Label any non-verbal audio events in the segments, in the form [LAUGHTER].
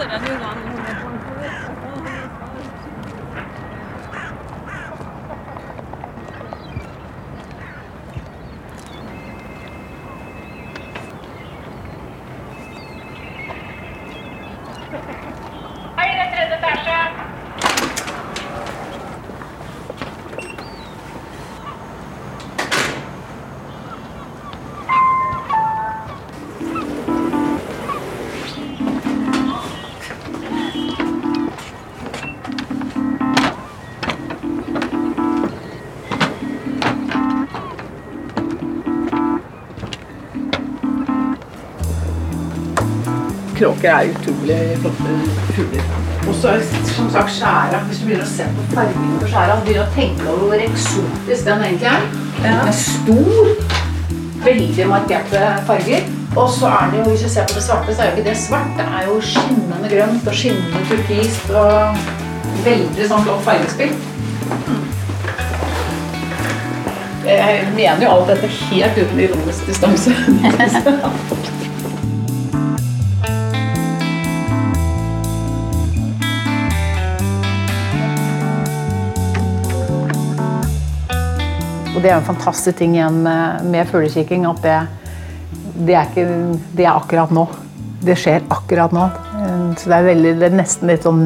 større enn ungene. Høyre Kråker er utrolig flotte fugler. Og så er som sagt skjæra. Hvis du begynner å se på fargene på skjæra, og begynner å tenke over hvor eksotisk den egentlig er. Med stor, veldig markerte farger. Og så er det jo, hvis du ser på det svarte, så er jo ikke det svart. Det er jo skinnende grønt og skinnende turkist og veldig sånn flott fargespill. Jeg mener jo alt dette helt uten ironisk distanse. [LAUGHS] Og det er en fantastisk ting igjen med, med fuglekikking, at det, det, er ikke, det er akkurat nå. Det skjer akkurat nå. Så det er, veldig, det er nesten litt sånn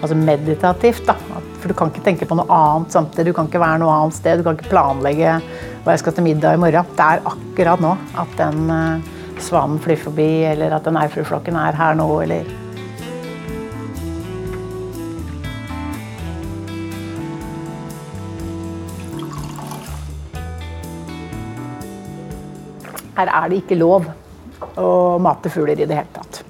altså meditativt. da. For du kan ikke tenke på noe annet samtidig. Du kan ikke være noe annet sted. Du kan ikke planlegge hva jeg skal til middag i morgen. Det er akkurat nå at den uh, svanen flyr forbi, eller at den eifruflokken er her nå, eller Her er det ikke lov å mate fugler i det hele tatt.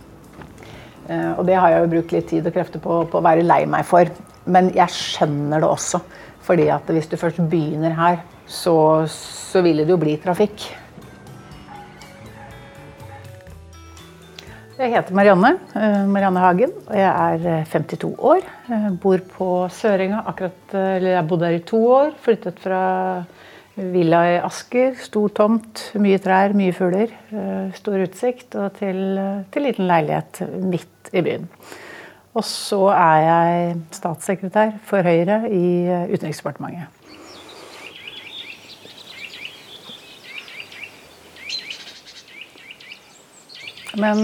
Eh, Og det har jeg jo brukt litt tid og krefter på, på å være lei meg for. Men jeg skjønner det også. Fordi at hvis du først begynner her, så, så ville det jo bli trafikk. Jeg heter Marianne, eh, Marianne Hagen, og jeg er eh, 52 år. Jeg bor på Sørenga. Akkurat, eh, jeg bodde her i to år. Flyttet fra villa i Asker. Stor tomt, mye trær, mye fugler. eh, Stor utsikt. Og til, til liten leilighet midt i byen. Og så er jeg statssekretær for Høyre i eh, Utenriksdepartementet. Men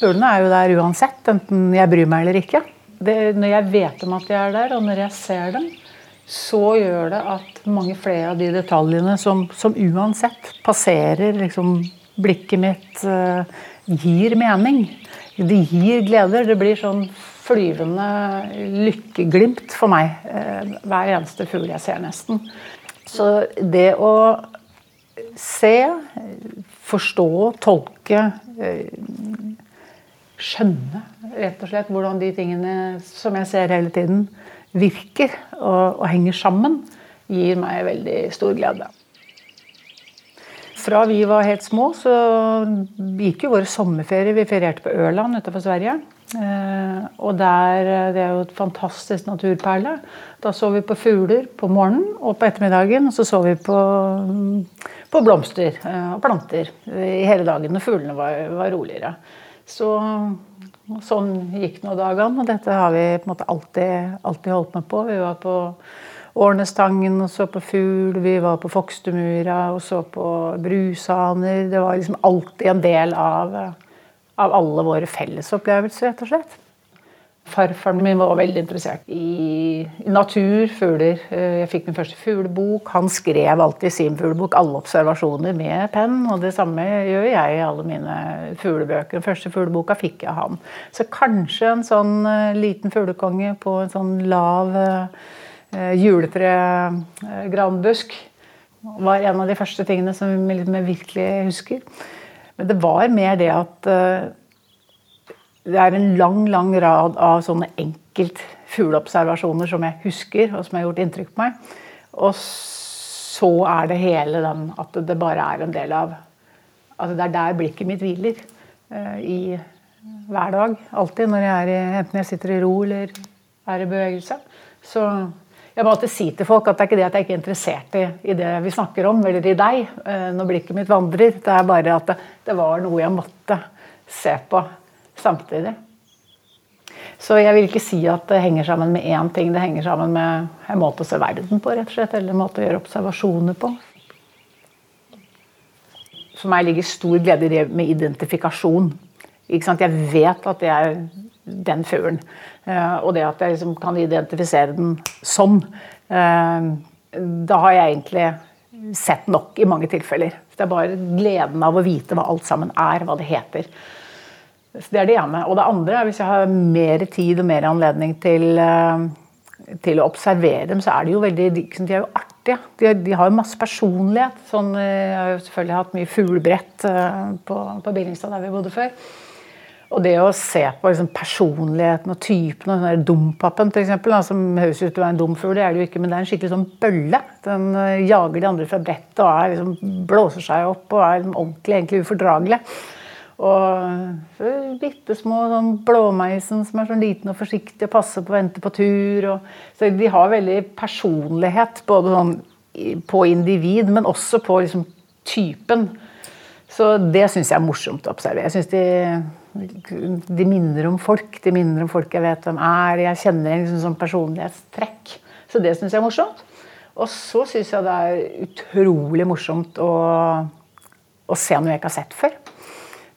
ulene er jo der uansett, enten jeg bryr meg eller ikke. Det, når jeg vet om at de er der, og når jeg ser dem, så gjør det at mange flere av de detaljene som, som uansett passerer liksom, blikket mitt, uh, gir mening. De gir gleder. Det blir sånn flyvende lykkeglimt for meg uh, hver eneste fugl jeg ser, nesten. Så det å se, forstå, tolke, uh, skjønne rett og slett hvordan de tingene som jeg ser hele tiden, virker og, og henger sammen, gir meg veldig stor glede. Fra vi var helt små, så gikk jo våre sommerferier. Vi ferierte på Ørland utenfor Sverige. Eh, og der, Det er jo et fantastisk naturperle. Da så vi på fugler på morgenen og på ettermiddagen. Og så så vi på, på blomster eh, og planter i hele dagen når fuglene var, var roligere. Så sånn gikk nå dagene, og dette har vi på en måte alltid, alltid holdt med på. Vi var på Årnestangen og så på fugl, vi var på Fokstumura og så på brushaner. Det var liksom alltid en del av, av alle våre fellesopplevelser, rett og slett. Farfaren min var veldig interessert i, natur, fugler. Jeg fikk min første fuglebok. Han skrev alltid sin fuglebok alle observasjoner med penn. Og det samme gjør jeg i alle mine fuglebøker. Den første fugleboka fikk jeg av han. Så kanskje en sånn uh, liten fuglekonge på en sånn lav juletregranbusk juletre-granbusk var en av de første tingene som jeg virkelig husker. Men det var mer det at det er en lang lang rad av sånne enkelt fugleobservasjoner som jeg husker, og som har gjort inntrykk på meg. Og så er det hele den at det bare er en del av altså Det er der blikket mitt hviler. Uh, I hver dag. Alltid. Når jeg er i, enten jeg sitter i ro eller er i bevegelse. Så jeg må alltid si til folk at det er ikke det at jeg ikke er interessert i, i det vi snakker om, eller i deg, uh, når blikket mitt vandrer. Det er bare at det, det var noe jeg måtte se på samtidig. Så jeg vil ikke si at det henger sammen med én ting. Det henger sammen med en måte å se verden på, rett og slett. Eller en måte å gjøre observasjoner på. For meg ligger stor glede i det med identifikasjon. Jeg vet at det er den fuglen. Eh, og det at jeg liksom kan identifisere den sånn. Da har jeg egentlig sett nok i mange tilfeller. Det er bare gleden av å vite hva alt sammen er, hva det heter. Så Det er det ene. Og det andre er hvis jeg har mer tid og mer anledning til, eh, til å observere dem, så er de jo veldig de er jo artige. De, de har jo masse personlighet. Sånn, jeg har jo selvfølgelig hatt mye fuglebrett på, på Billingstad, der vi bodde før. Og det å se på liksom, personligheten og typen og den Dompapen f.eks., som høres ut til å være en dum fugl, det er det jo ikke, men det er en skikkelig sånn bølle. Den jager de andre fra brettet og er, liksom, blåser seg opp og er liksom, ordentlig egentlig ufordragelig. Og bitte små sånn blåmeisen som er sånn liten og forsiktig og passer på å vente på tur. Og, så de har veldig personlighet, både sånn på individ, men også på liksom, typen. Så det syns jeg er morsomt å observere. Jeg synes de de minner om folk. De minner om folk jeg vet hvem er. Jeg kjenner en liksom sånn personlighetstrekk. Så det syns jeg er morsomt. Og så syns jeg det er utrolig morsomt å, å, se noe jeg ikke har sett før.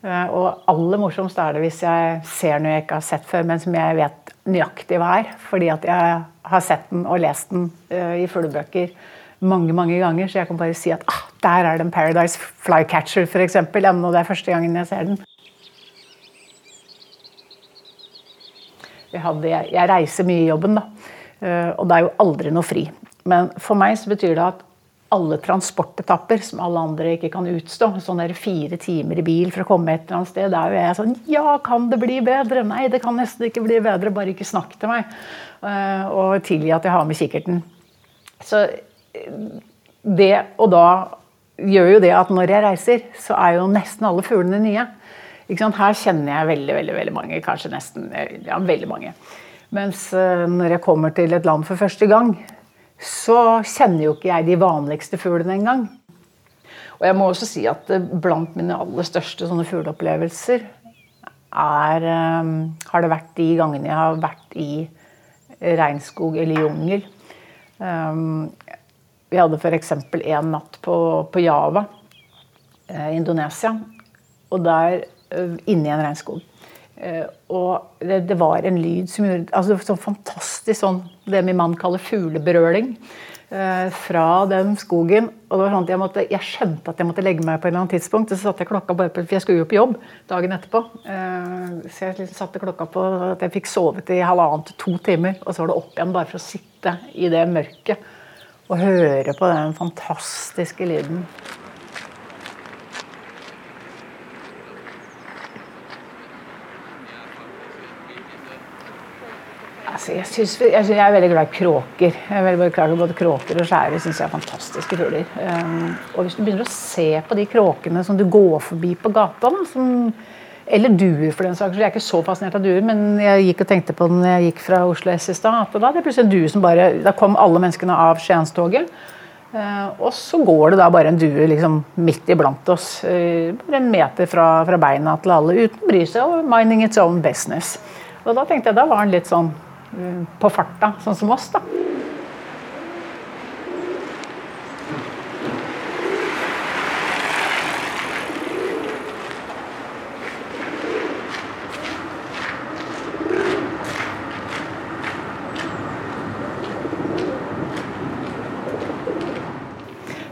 Eh, og aller morsomst er det hvis jeg ser noe jeg ikke har sett før, men som jeg vet nøyaktig hva er. Fordi at jeg har sett den og lest den uh, i fuglebøker mange mange ganger. Så jeg kan bare si at ah, der er det en Paradise Flycatcher, f.eks. Ennå det er første gangen jeg ser den. Jeg, jeg, reiser mye i jobben, da. Eh, og det er jo aldri noe fri. Men for meg så betyr det at alle transportetapper som alle andre ikke kan utstå, sånn der fire timer i bil for å komme et eller annet sted, da er jo jeg sånn Ja, kan det bli bedre? Nei, det kan nesten ikke bli bedre. Bare ikke snakk til meg. Eh, og tilgi at jeg har med kikkerten. Så det Og da gjør jo det at når jeg reiser, så er jo nesten alle fuglene nye. Her kjenner jeg veldig, veldig, veldig mange. Kanskje nesten ja, veldig mange. Mens når jeg kommer til et land for første gang, så kjenner jo ikke jeg de vanligste fuglene engang. Og jeg må også si at uh, blant mine aller største sånne fugleopplevelser er, um, har det vært de gangene jeg har vært i regnskog eller jungel. Um, vi hadde f.eks. en natt på, på Java, Indonesia. Og der inne i en regnskog. Eh, og det, det, var en lyd som gjorde altså sånn fantastisk sånn det min mann kaller fuglebrøling eh, fra den skogen. og det var sånn at jeg, måtte, jeg, skjønte at jeg måtte legge meg på et eller annet tidspunkt. Så satte jeg klokka bare på, For jeg skulle jo på jobb dagen etterpå. Så jeg liksom satte klokka på at jeg fikk sovet i halvannen til to timer. Og så var det opp igjen bare for å sitte i det mørket og høre på den fantastiske lyden. Altså, jeg, synes, jeg, jeg, er veldig glad i kråker. Jeg er veldig glad i Både kråker og skjære synes jeg er fantastiske fugler. Um, og hvis du begynner å se på de kråkene som du går forbi på gata, da, som, eller duer for den saks Jeg er ikke så fascinert av duer, men jeg gikk og tenkte på den når jeg gikk fra Oslo S i stad. Da, det plutselig en due som bare, da kom alle menneskene av Skienstoget. Uh, og så går det da bare en due liksom, midt iblant oss. Uh, bare en meter fra, fra beina til alle, uten å bry seg, og minding its own business. Og da tenkte jeg, da var han litt sånn på farta, sånn som oss. da.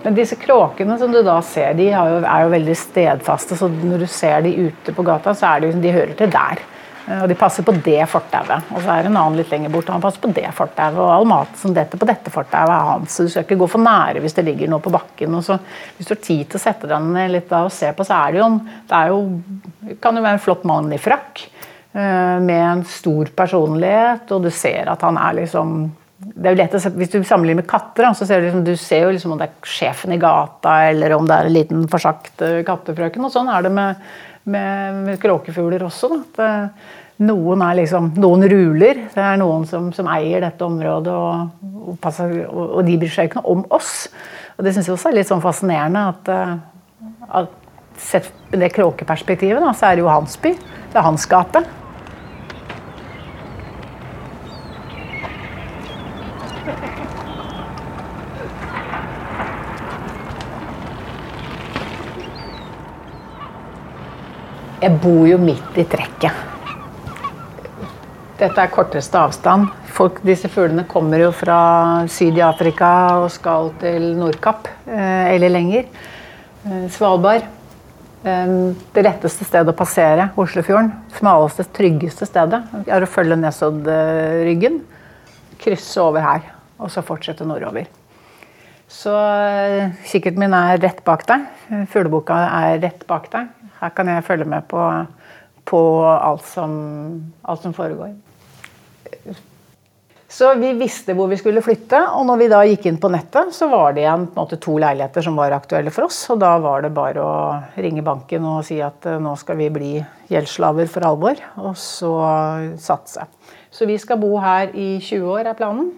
Men disse kråkene som du da ser, de er jo veldig stedfaste. Så når du ser de ute på gata, så er de, de hører til der. Eh, og de passer på det fortauet. Og så er det en annen litt lenger bort, og han passer på det fortauet. Og all mat som detter på dette fortauet er hans, så du skal ikke gå for nære hvis det ligger noe på bakken. Og så, hvis du har tid til å sette deg ned litt da og se på, så er det jo, det er jo, kan jo være en flott mann i frakk. Eh, med en stor personlighet, og du ser at han er liksom det er jo lett å se, Hvis du sammenligner med katter, så ser du, liksom, du ser jo liksom om det er sjefen i gata, eller om det er en liten forsagt kattefrøken. Og sånn er det med med, med kråkefugler også. Da. Noen, liksom, noen ruler. Det er noen som, som eier dette området, og, og, passer, og, og de bryr seg ikke noe om oss. Og det syns jeg også er litt sånn fascinerende at, eh, at sett det kråkeperspektivet, da, så er det jo hans by. Det er hans gate. Jeg bor jo midt i trekket. Dette er korteste avstand. Folk, disse fuglene kommer jo fra syd i Afrika og skal til Nordkapp eh, eller lenger. Eh, Svalbard. Eh, det letteste stedet å passere Oslofjorden. Smaleste, tryggeste stedet er å følge Nesoddryggen. Krysse over her, og så fortsette nordover. Så kikkerten min er rett bak deg. Fugleboka er rett bak deg. Her kan jeg følge med på, på alt, som, alt som foregår. Så vi visste hvor vi skulle flytte, og når vi da gikk inn på nettet, så var det igjen måte, to leiligheter som var aktuelle for oss. Og da var det bare å ringe banken og si at eh, nå skal vi bli gjeldsslaver for alvor. Og så satse. Så vi skal bo her i 20 år, er planen.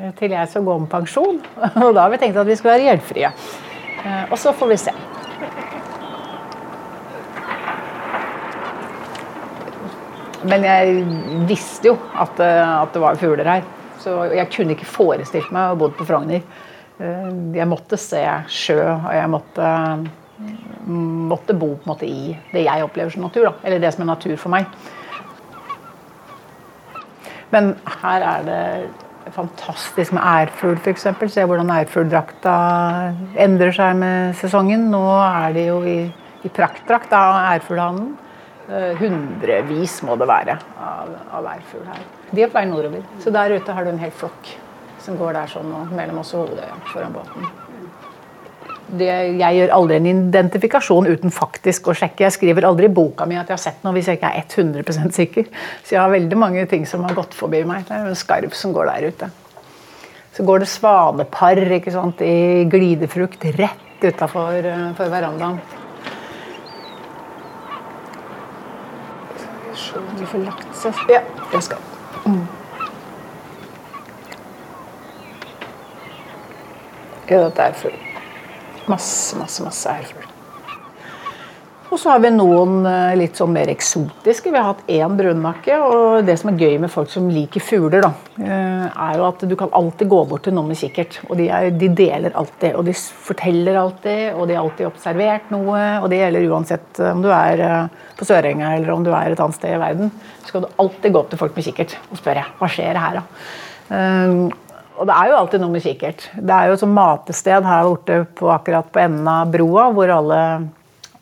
eh, Til jeg skal gå om pensjon. [LAUGHS] Og da har vi tenkt at vi skal være gjeldfrie. Eh, Og så får vi se. Men jeg visste jo at, eh, at det var fugler her. Så jeg kunne ikke forestilt meg å bo på Frogner. Eh, Jeg måtte se sjø, og jeg måtte, måtte bo på en måte i det jeg opplever som natur. Da. Eller det som er natur for meg. Men her er det fantastisk med ærfugl, f.eks. Se hvordan ærfugldrakta endrer seg med sesongen. Nå er de jo i, i praktdrakt av ærfuglhannen. Eh, Hundrevis må det være av, av ærfugl her. De er på vei nordover. Så der ute har du en hel flokk som går der sånn og mellom oss og Hovedøya foran båten. Det, jeg gjør aldri en identifikasjon uten faktisk å sjekke. Jeg skriver aldri i boka mi at jeg har sett noe hvis jeg ikke er 100% sikker. Så jeg har veldig mange ting som har gått forbi meg. Det er en skarv som går der ute. Så går det svanepar i glidefrukt rett utafor verandaen. Om de får lagt seg Ja, det skal mm. Ja, dette er full. Masse, masse, masse ærfugl. Og så har vi noen eh, litt sånn mer eksotiske. Vi har hatt én brunnakke. Og det som er gøy med folk som liker fugler, da, eh, er jo at du kan alltid gå bort til noen med kikkert. Og de, er, de deler alltid, og de forteller alltid, og de har alltid observert noe. Og det gjelder uansett om du er eh, på Sørenga eller om du er et annet sted i verden. Så skal du alltid gå opp til folk med kikkert og spørre hva skjer her da. Og det er jo alltid noe med kikkert. Det er jo et sånt matested her borte på, akkurat på enden av broa, hvor alle,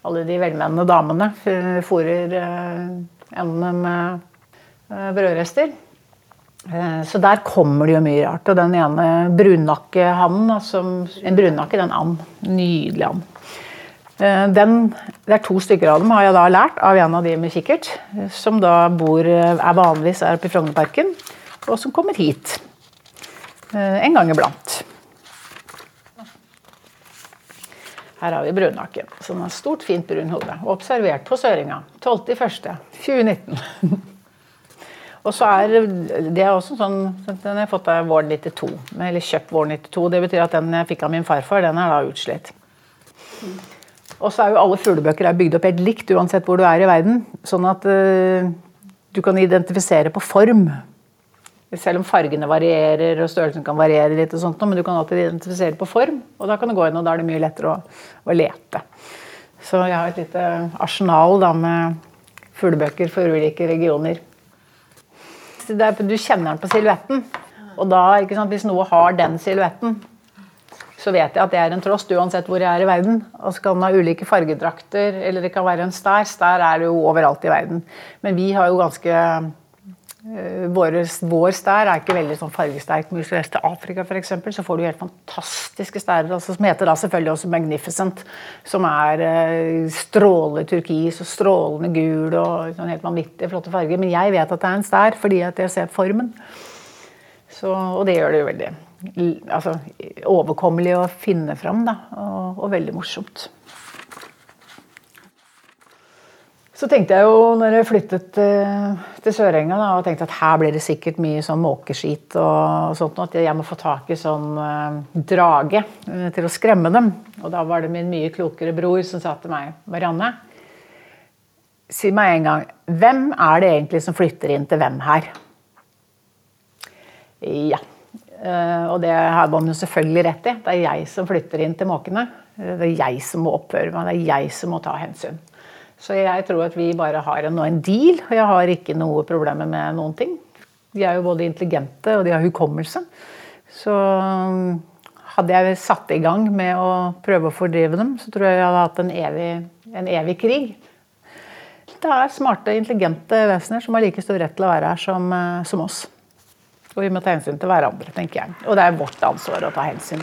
alle de velmenende damene fòrer eh, endene med eh, brødrester. Eh, Så der kommer det jo mye rart. Og den ene brunnakkehannen, en brunnakke, den en and. Nydelig and. Eh, Den, det er to stykker av dem har jeg da lært av en av de med kikkert. eh, Som da bor, eh, er vanligvis er oppe i Frognerparken, og som kommer hit. Eh, En gang iblant. Her har vi brunnaken, som har stort, fint brun hode. Observert på Søringa 12.01.2019. [LAUGHS] Og så er det er også sånn, Den har jeg fått av våren 92, eller kjøpt våren 92. Det betyr at den jeg fikk av min farfar, den er da utslitt. Og så er jo alle fuglebøker er bygd opp helt likt uansett hvor du er i verden. Sånn at uh, du kan identifisere på form. Selv om fargene varierer og størrelsen kan variere litt, og sånt, men du kan alltid identifisere på form. Og da kan du gå inn, og da er det mye lettere å, å lete. Så jeg har et lite arsenal da, med fuglebøker for ulike regioner. Er, du kjenner den på silhuetten. Og da, sant, hvis noe har den silhuetten, så vet jeg at det er en trost uansett hvor jeg er i verden. Og så kan den ha ulike fargedrakter, eller det kan være en stær. Stær er det jo overalt i verden. Men vi har jo ganske Vår stær er ikke veldig sånn fargesterk. Men hvis du reiser til Afrika for eksempel, så får du helt fantastiske stærer. Altså, som heter da selvfølgelig også Magnificent. Som er eh, strålende turkis og strålende gul og sånn helt vanvittig flotte farger. Men jeg vet at det er en stær fordi at jeg ser formen. Så, og det gjør det jo veldig altså, overkommelig å finne fram, da. Og, og veldig morsomt. Så tenkte jeg jo når jeg flyttet eh, til Sørenga da, og tenkte at her blir det sikkert mye sånn måkeskit og sånt, at jeg må få tak i sånn eh, drage eh, til å skremme dem. Og da var det min mye klokere bror som sa til meg Marianne, si meg en gang, hvem er det egentlig som flytter inn til hvem her? Ja. Og det har man jo selvfølgelig rett i. Det er jeg som flytter inn til måkene. Det er jeg som må oppføre meg, det er jeg som må ta hensyn. Så jeg tror at vi bare har en, en deal, og jeg har ikke noe problemer med noen ting. De er jo både intelligente og de har hukommelse. Så um, hadde jeg satt i gang med å prøve å fordrive dem, så tror jeg jeg hadde hatt en evig, en evig krig. Det er smarte, intelligente vesener som har like stor rett til å være her som, eh, som oss. Og vi må ta hensyn til hverandre, tenker jeg. Og det er vårt ansvar å ta hensyn.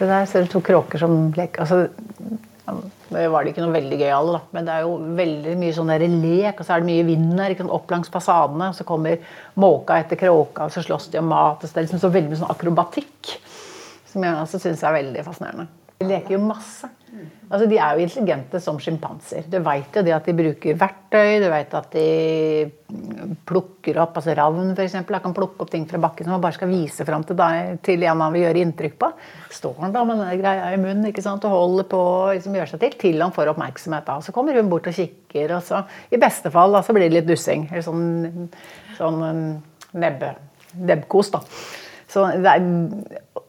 Så der ser du to kråker som leker. Altså, det var det ikke noe veldig gøyale. Men det er jo veldig mye sånn der lek, og så er det mye vind her opp langs fasadene. Og så kommer måka etter kråka, og så slåss de om mat. og så Det er liksom så veldig mye sånn akrobatikk. Som jeg også syns er veldig fascinerende. De leker jo masse. Altså, de er jo intelligente som sjimpanser. Du veit jo det at de bruker verktøy, du veit at de plukker opp altså Ravn f.eks. kan plukke opp ting fra bakken som man bare skal vise fram til, deg, til en han vil gjøre inntrykk på. Står han da med den greia i munnen ikke sant, og holder på å liksom, gjøre seg til til han får oppmerksomhet. da. Så kommer hun bort og kikker, og så i beste fall da, så blir det litt dussing. Eller sånn, sånn nebbe, nebbkos, da. Så er,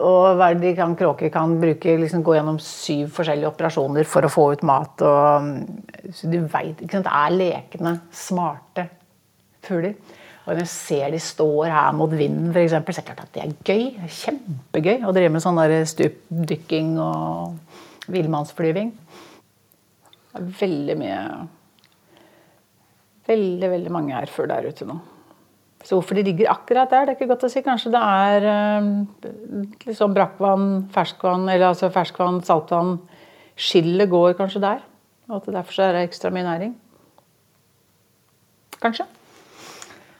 og de kan, kråke kan bruke, liksom, gå gjennom syv forskjellige operasjoner for å få ut mat. Og, så du vet, Det er lekende, smarte fugler. Og når jeg ser de står her mot vinden, for eksempel, så er det klart at det er gøy. Det er kjempegøy å drive med sånn stupdykking og villmannsflyving. Det er veldig mye Veldig, veldig mange ærfugl der ute nå. Så hvorfor de ligger akkurat der, det er ikke godt å si. Kanskje det er liksom brakkvann, ferskvann, eller altså ferskvann, saltvann. Skillet går kanskje der. Og at derfor er det ekstra mye næring. Kanskje.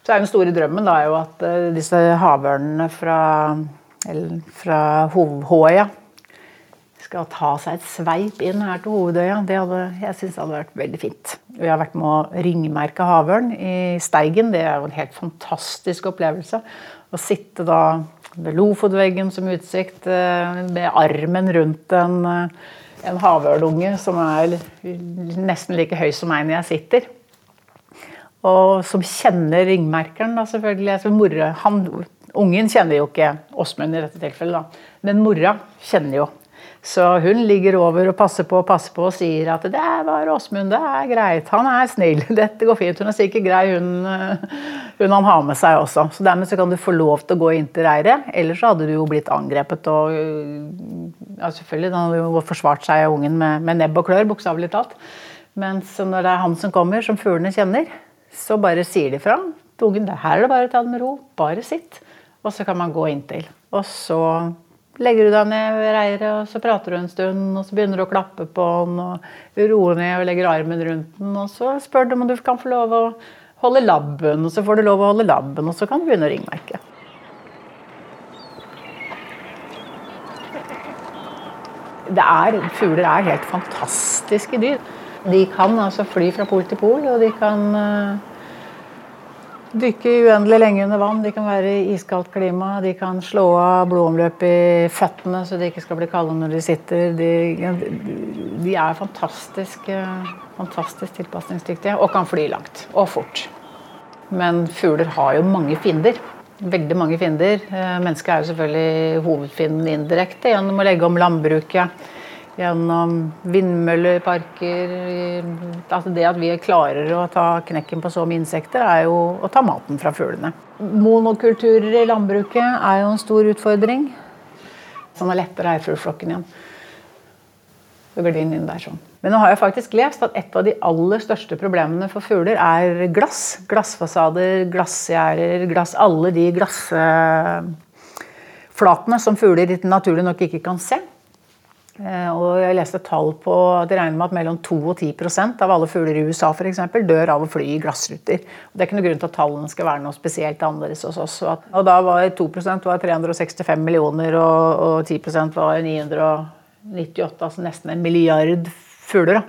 Så er den store drømmen da jo at uh, disse havørnene fra, fra Håøya skal ta seg et sveip inn her til Hovedøya. Det hadde, jeg synes hadde vært veldig fint. Vi har vært med å ringmerke havørn i Steigen. Det er jo en helt fantastisk opplevelse. Å sitte da ved Lofotveggen som utsikt, uh, med armen rundt en, uh, en havørnunge som er nesten like høy som meg når jeg sitter. Og som kjenner ringmerkeren, da, selvfølgelig. Altså, mora, han, ungen kjenner jo ikke Åsmund i dette tilfellet, da. men mora kjenner jo. Så hun ligger over og passer på og passer på og sier at 'det bare Åsmund, det er greit, han er snill, [LAUGHS] dette går fint'. Hun er sikkert grei, hun, hun han har med seg også. Så dermed så kan du få lov til å gå inn til reiret. Ellers hadde du jo blitt angrepet og ja, selvfølgelig, da hadde jo forsvart seg av ungen med, med nebb og klør, bokstavelig talt. Mens når det er han som kommer, som fuglene kjenner, så bare sier de fra ungen her er det bare å ta det med ro. Bare sitt. Og så kan man gå inntil. Og så legger du deg ned ved reiret, og så prater du en stund, og så begynner du å klappe på den og roer ned og legger armen rundt den, og så spør du om du kan få lov å holde labben, og så får du lov å holde labben, og så kan du begynne å ringmerke. Det er, fugler er helt fantastiske dyr. De kan altså fly fra pol til pol, og de kan uh, dykke uendelig lenge under vann. De kan være i iskaldt klima. De kan slå av blodomløp i føttene så de ikke skal bli kalde når de sitter. De, de er fantastisk, uh, fantastisk tilpasningsdyktige og kan fly langt og fort. Men fugler har jo mange fiender. Veldig mange fiender. Uh, mennesket er jo selvfølgelig hovedfienden indirekte gjennom å legge om landbruket gjennom vindmølleparker altså Det at vi klarer å ta knekken på så mye insekter, er jo å ta maten fra fuglene. Monokulturer i landbruket er jo en stor utfordring. Sånn letter eierfuglflokken igjen. Så går det inn, inn der sånn. Men nå har jeg faktisk lest at et av de aller største problemene for fugler er glass. Glassfasader, glassgjerder, glass Alle de glassflatene som fugler naturlig nok ikke kan se. Eh, og jeg leste tall på at de regner med at mellom 2 og 10% av alle fugler i USA for eksempel, dør av å fly i glassruter. Det er ikke noe grunn til at tallene skal være noe spesielt annerledes hos oss. Og da var 2% var 365 millioner, og 10% var 998, altså nesten en milliard fugler.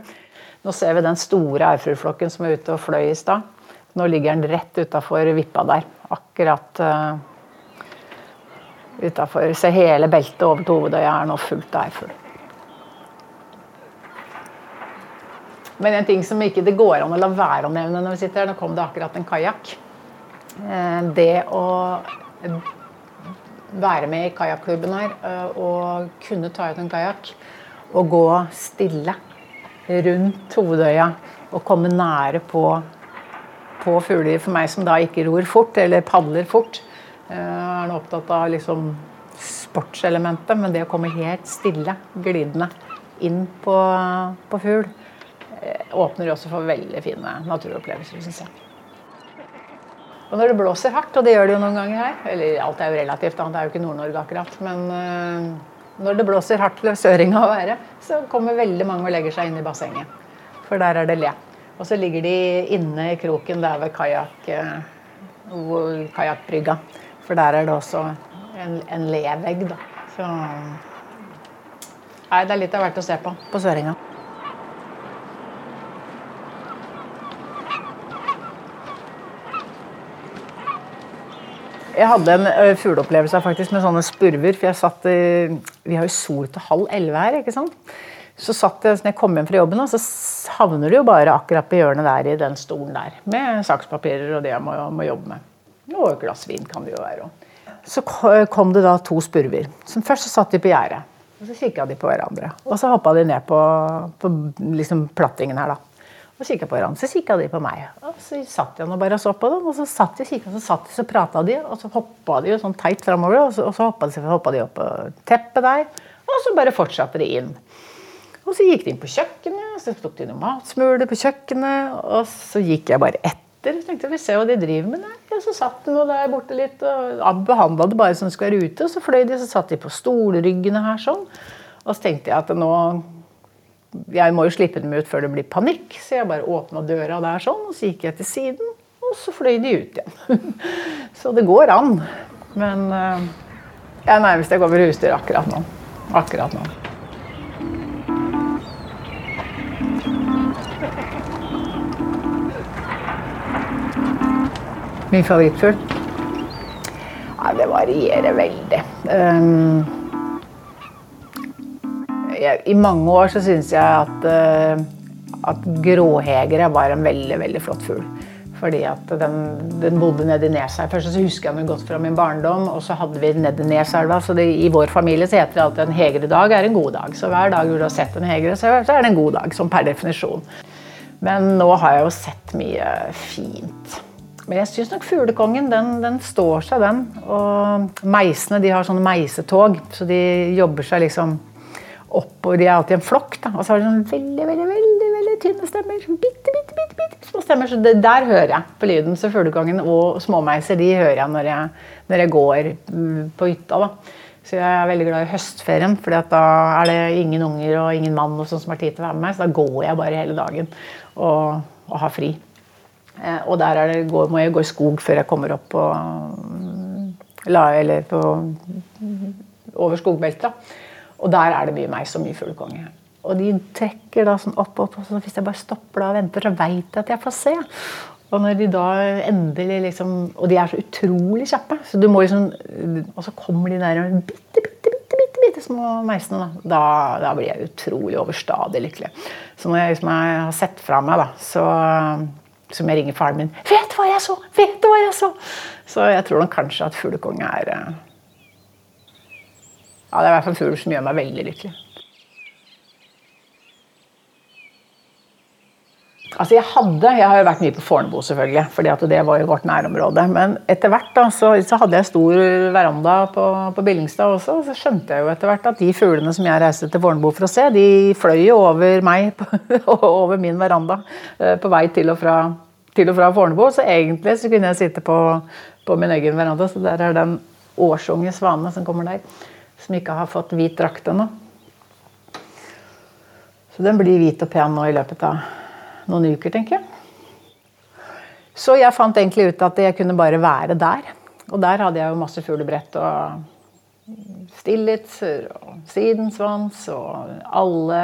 Nå ser vi den store ærfuglflokken som er ute og fløy i stad. Nå ligger den rett utafor vippa der. Akkurat uh, utafor. Se hele beltet over til Hovedøya er nå fullt av ærfugl. Men en ting som ikke det går an å la være å nevne når vi sitter her, nå kom det akkurat en kajakk. Eh, det å være med i kajakklubben her eh, og kunne ta ut en kajakk og gå stille rundt Hovedøya og komme nære på, på fugler. For meg som da ikke ror fort, eller padler fort, eh, er nå opptatt av liksom sportselementet, men det å komme helt stille, glidende, inn på, på fugl, eh, åpner også for veldig fine naturopplevelser, syns jeg. Og når det blåser hardt, og det gjør det jo noen ganger her Eller alt er jo relativt, det er jo ikke Nord-Norge akkurat. Men uh, når det blåser hardt til søringa å være, så kommer veldig mange og legger seg inn i bassenget. For der er det le. Og så ligger de inne i kroken der ved uh, kajakkbrygga. For der er det også en, en levegg, da. Så Nei, det er litt av hvert å se på på søringa. Jeg hadde en uh, fugleopplevelse faktisk med sånne spurver. For jeg satt i, Vi har jo sol til halv elleve her. ikke sant? Så satt jeg, når jeg kom hjem fra jobben, så havner du jo bare akkurat på hjørnet der i den stolen der. Med sakspapirer og det jeg må, må jobbe med. Og et glass vin kan det jo være. Så kom det da to spurver. Så først så satt de på gjerdet. Og så kikka de på hverandre. Og så hoppa de ned på, på liksom plattingen her, da og kikka på hverandre. Så kikka de på meg. Og så satt jeg nå bare og så på dem. Og så satt de, kikket, så satt de, så prata de, og så hoppa de jo sånn teit framover. Og så, og så hoppa de, de opp på teppet der. Og så bare fortsatte de inn. Og så gikk de inn på kjøkkenet, så tok de noen matsmuler på kjøkkenet. Og så gikk jeg bare etter. Så tenkte jeg, vi ser hva de driver med. der. Og så satt de der borte litt og behandla det bare som de skulle være ute. Og så fløy de, så satt de på stolryggene her sånn. Og så tenkte jeg at nå jeg må jo slippe dem ut før det blir panikk, så jeg bare åpna døra der sånn, og så gikk jeg til siden, og så fløy de ut igjen. [LAUGHS] så det går an. Men uh, jeg er nærmest jeg går over husdyr akkurat nå. Akkurat nå. Min favorittfugl? Nei, det varierer veldig. Um, jeg, I mange år så syns jeg at, uh, at gråhegere var en veldig veldig flott fugl. Fordi at den, den bodde nedi Neselva. Først så husker jeg den godt fra min barndom. Og så hadde vi den nedi Neselva. Så det, i vår familie så heter det alltid en hegeredag er en god dag. Så hver dag du har sett en hegere, så er det en god dag. Sånn per definisjon. Men nå har jeg jo sett mye fint. Men jeg syns nok fuglekongen den, den, står seg, den. Og meisene de har sånne meisetog, så de jobber seg liksom oppover. De er alltid en flokk. da, Og så har de sånn veldig veldig, veldig, veldig tynne stemmer. Sånn bitte, bitte, bitte, bitte små stemmer. Så det, der hører jeg på lyden. Så fuglekongen og småmeiser de hører jeg når jeg, når jeg går mm, på hytta. da. Så jeg er veldig glad i høstferien, for da er det ingen unger og ingen mann og sånn som har tid til å være med meg. Så da går jeg bare hele dagen og, og har fri. Eh, og der det, går, må jeg gå i skog før jeg kommer opp på, la, eller på over skogbeltet. Og der er det mye meg som mye fuglekonge. Og de trekker da sånn opp, opp, og så hvis jeg bare stopper da og venter, så veit jeg at jeg får se. Og når de da endelig liksom Og de er så utrolig kjappe. Så du må liksom Og så kommer de der bitte, bitte, bitte, bitte, bitte små meisene. Da. Da, da blir jeg utrolig overstadig lykkelig. Så når jeg, liksom, jeg har sett fra meg, da, så som jeg ringer faren min 'Vet du hva jeg så?' Vet du hva jeg så? Så jeg tror kanskje at fuglekonge er eh, ja, det er i hvert fall fugl som gjør meg veldig lykkelig. Altså jeg hadde, jeg har jo vært mye på Fornebu, selvfølgelig, fordi at det var jo vårt nærområde. Men etter hvert da, så, så hadde jeg stor veranda på, på Billingstad også. og Så skjønte jeg jo etter hvert at de fuglene som jeg reiste til Fornebu for å se, de fløy jo over meg, og [LAUGHS] over min veranda, eh, på vei til og fra, til og fra Fornebu. Så egentlig så kunne jeg sitte på, på min egen veranda. Så der er den årsunge svane som kommer der som ikke har fått hvit drakt ennå. Så den blir hvit og pen nå i løpet av noen uker, tenker jeg. Så jeg fant egentlig ut at jeg kunne bare være der. Og der hadde jeg jo masse fuglebrett og stillitser og sidensvans og alle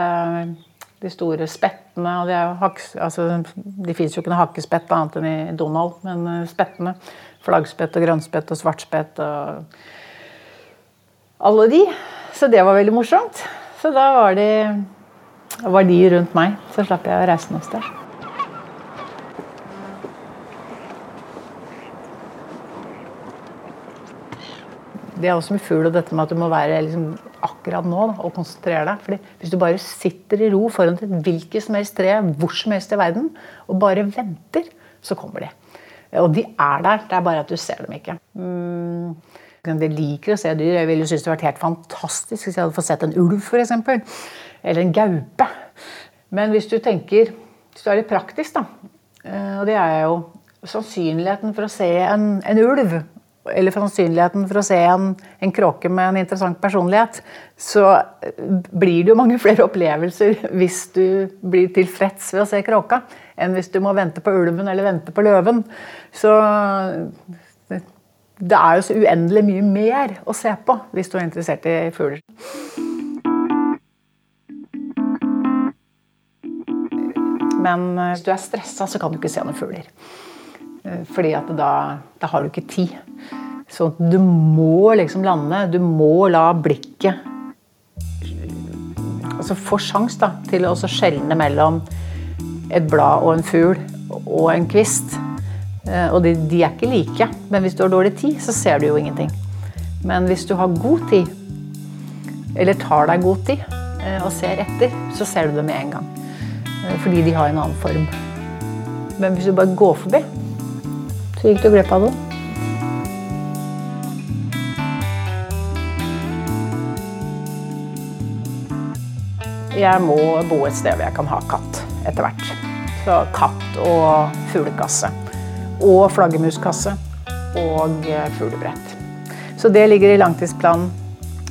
de store spettene. hadde de, haks, altså, de fins jo ikke noe hakkespett annet enn i Donald, men spettene. Flaggspett og grønnspett og svartspett. og alle de. Så det var veldig morsomt. Så da var de, var de rundt meg. Så slapp jeg å reise noe sted. Det er også med fugl og dette med at du må være liksom, akkurat nå da, og konsentrere deg. Fordi hvis du bare sitter i ro foran et hvilket som helst tre hvor som helst i verden og bare venter, så kommer de. Og de er der, det er bare at du ser dem ikke. Mm. De liker å se dyr. Jeg ville synes det vært helt fantastisk hvis jeg hadde fått sett en ulv f.eks. Eller en gaupe. Men hvis du tenker Hvis du er litt praktisk, da, og det er jeg jo Sannsynligheten for å se en, en ulv eller sannsynligheten for å se en, en, kråke med en interessant personlighet, så blir det jo mange [LAUGHS] flere opplevelser hvis du blir tilfreds ved å se kråka, enn hvis du må vente på ulven eller vente på løven. Så det er jo så uendelig mye mer å se på hvis du er interessert i fugler. Men eh, hvis du er stressa, så kan du ikke se noen fugler. Eh, fordi at da, da har du ikke tid. Så du må liksom lande. Du må la blikket altså få sjans da, til å skjelne mellom et blad og en fugl og en kvist. Eh, og de, de, er ikke like. Men hvis du har dårlig tid, så ser du jo ingenting. Men hvis du har god tid, eller tar deg god tid eh, og ser etter, så ser du det med en gang. Fordi de har en annen form. Men hvis du bare går forbi, så gikk du glipp av noe. Jeg må bo et sted hvor jeg kan ha katt etter hvert. Så katt og fuglekasse. Og flaggermuskasse. Og fuglebrett. Så det ligger i langtidsplanen.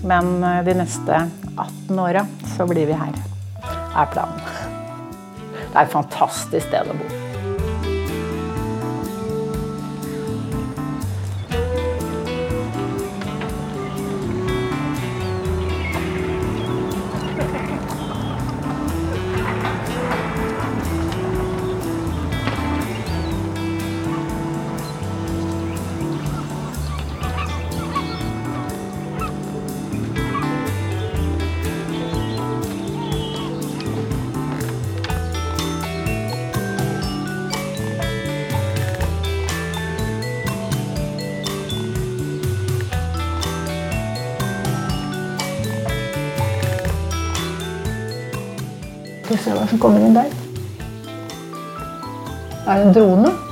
Men eh, de neste 18 åra så blir vi her. Er planen. [LAUGHS] Det er et fantastisk sted å bo. Vi se hva som kommer inn der. Er det en drone?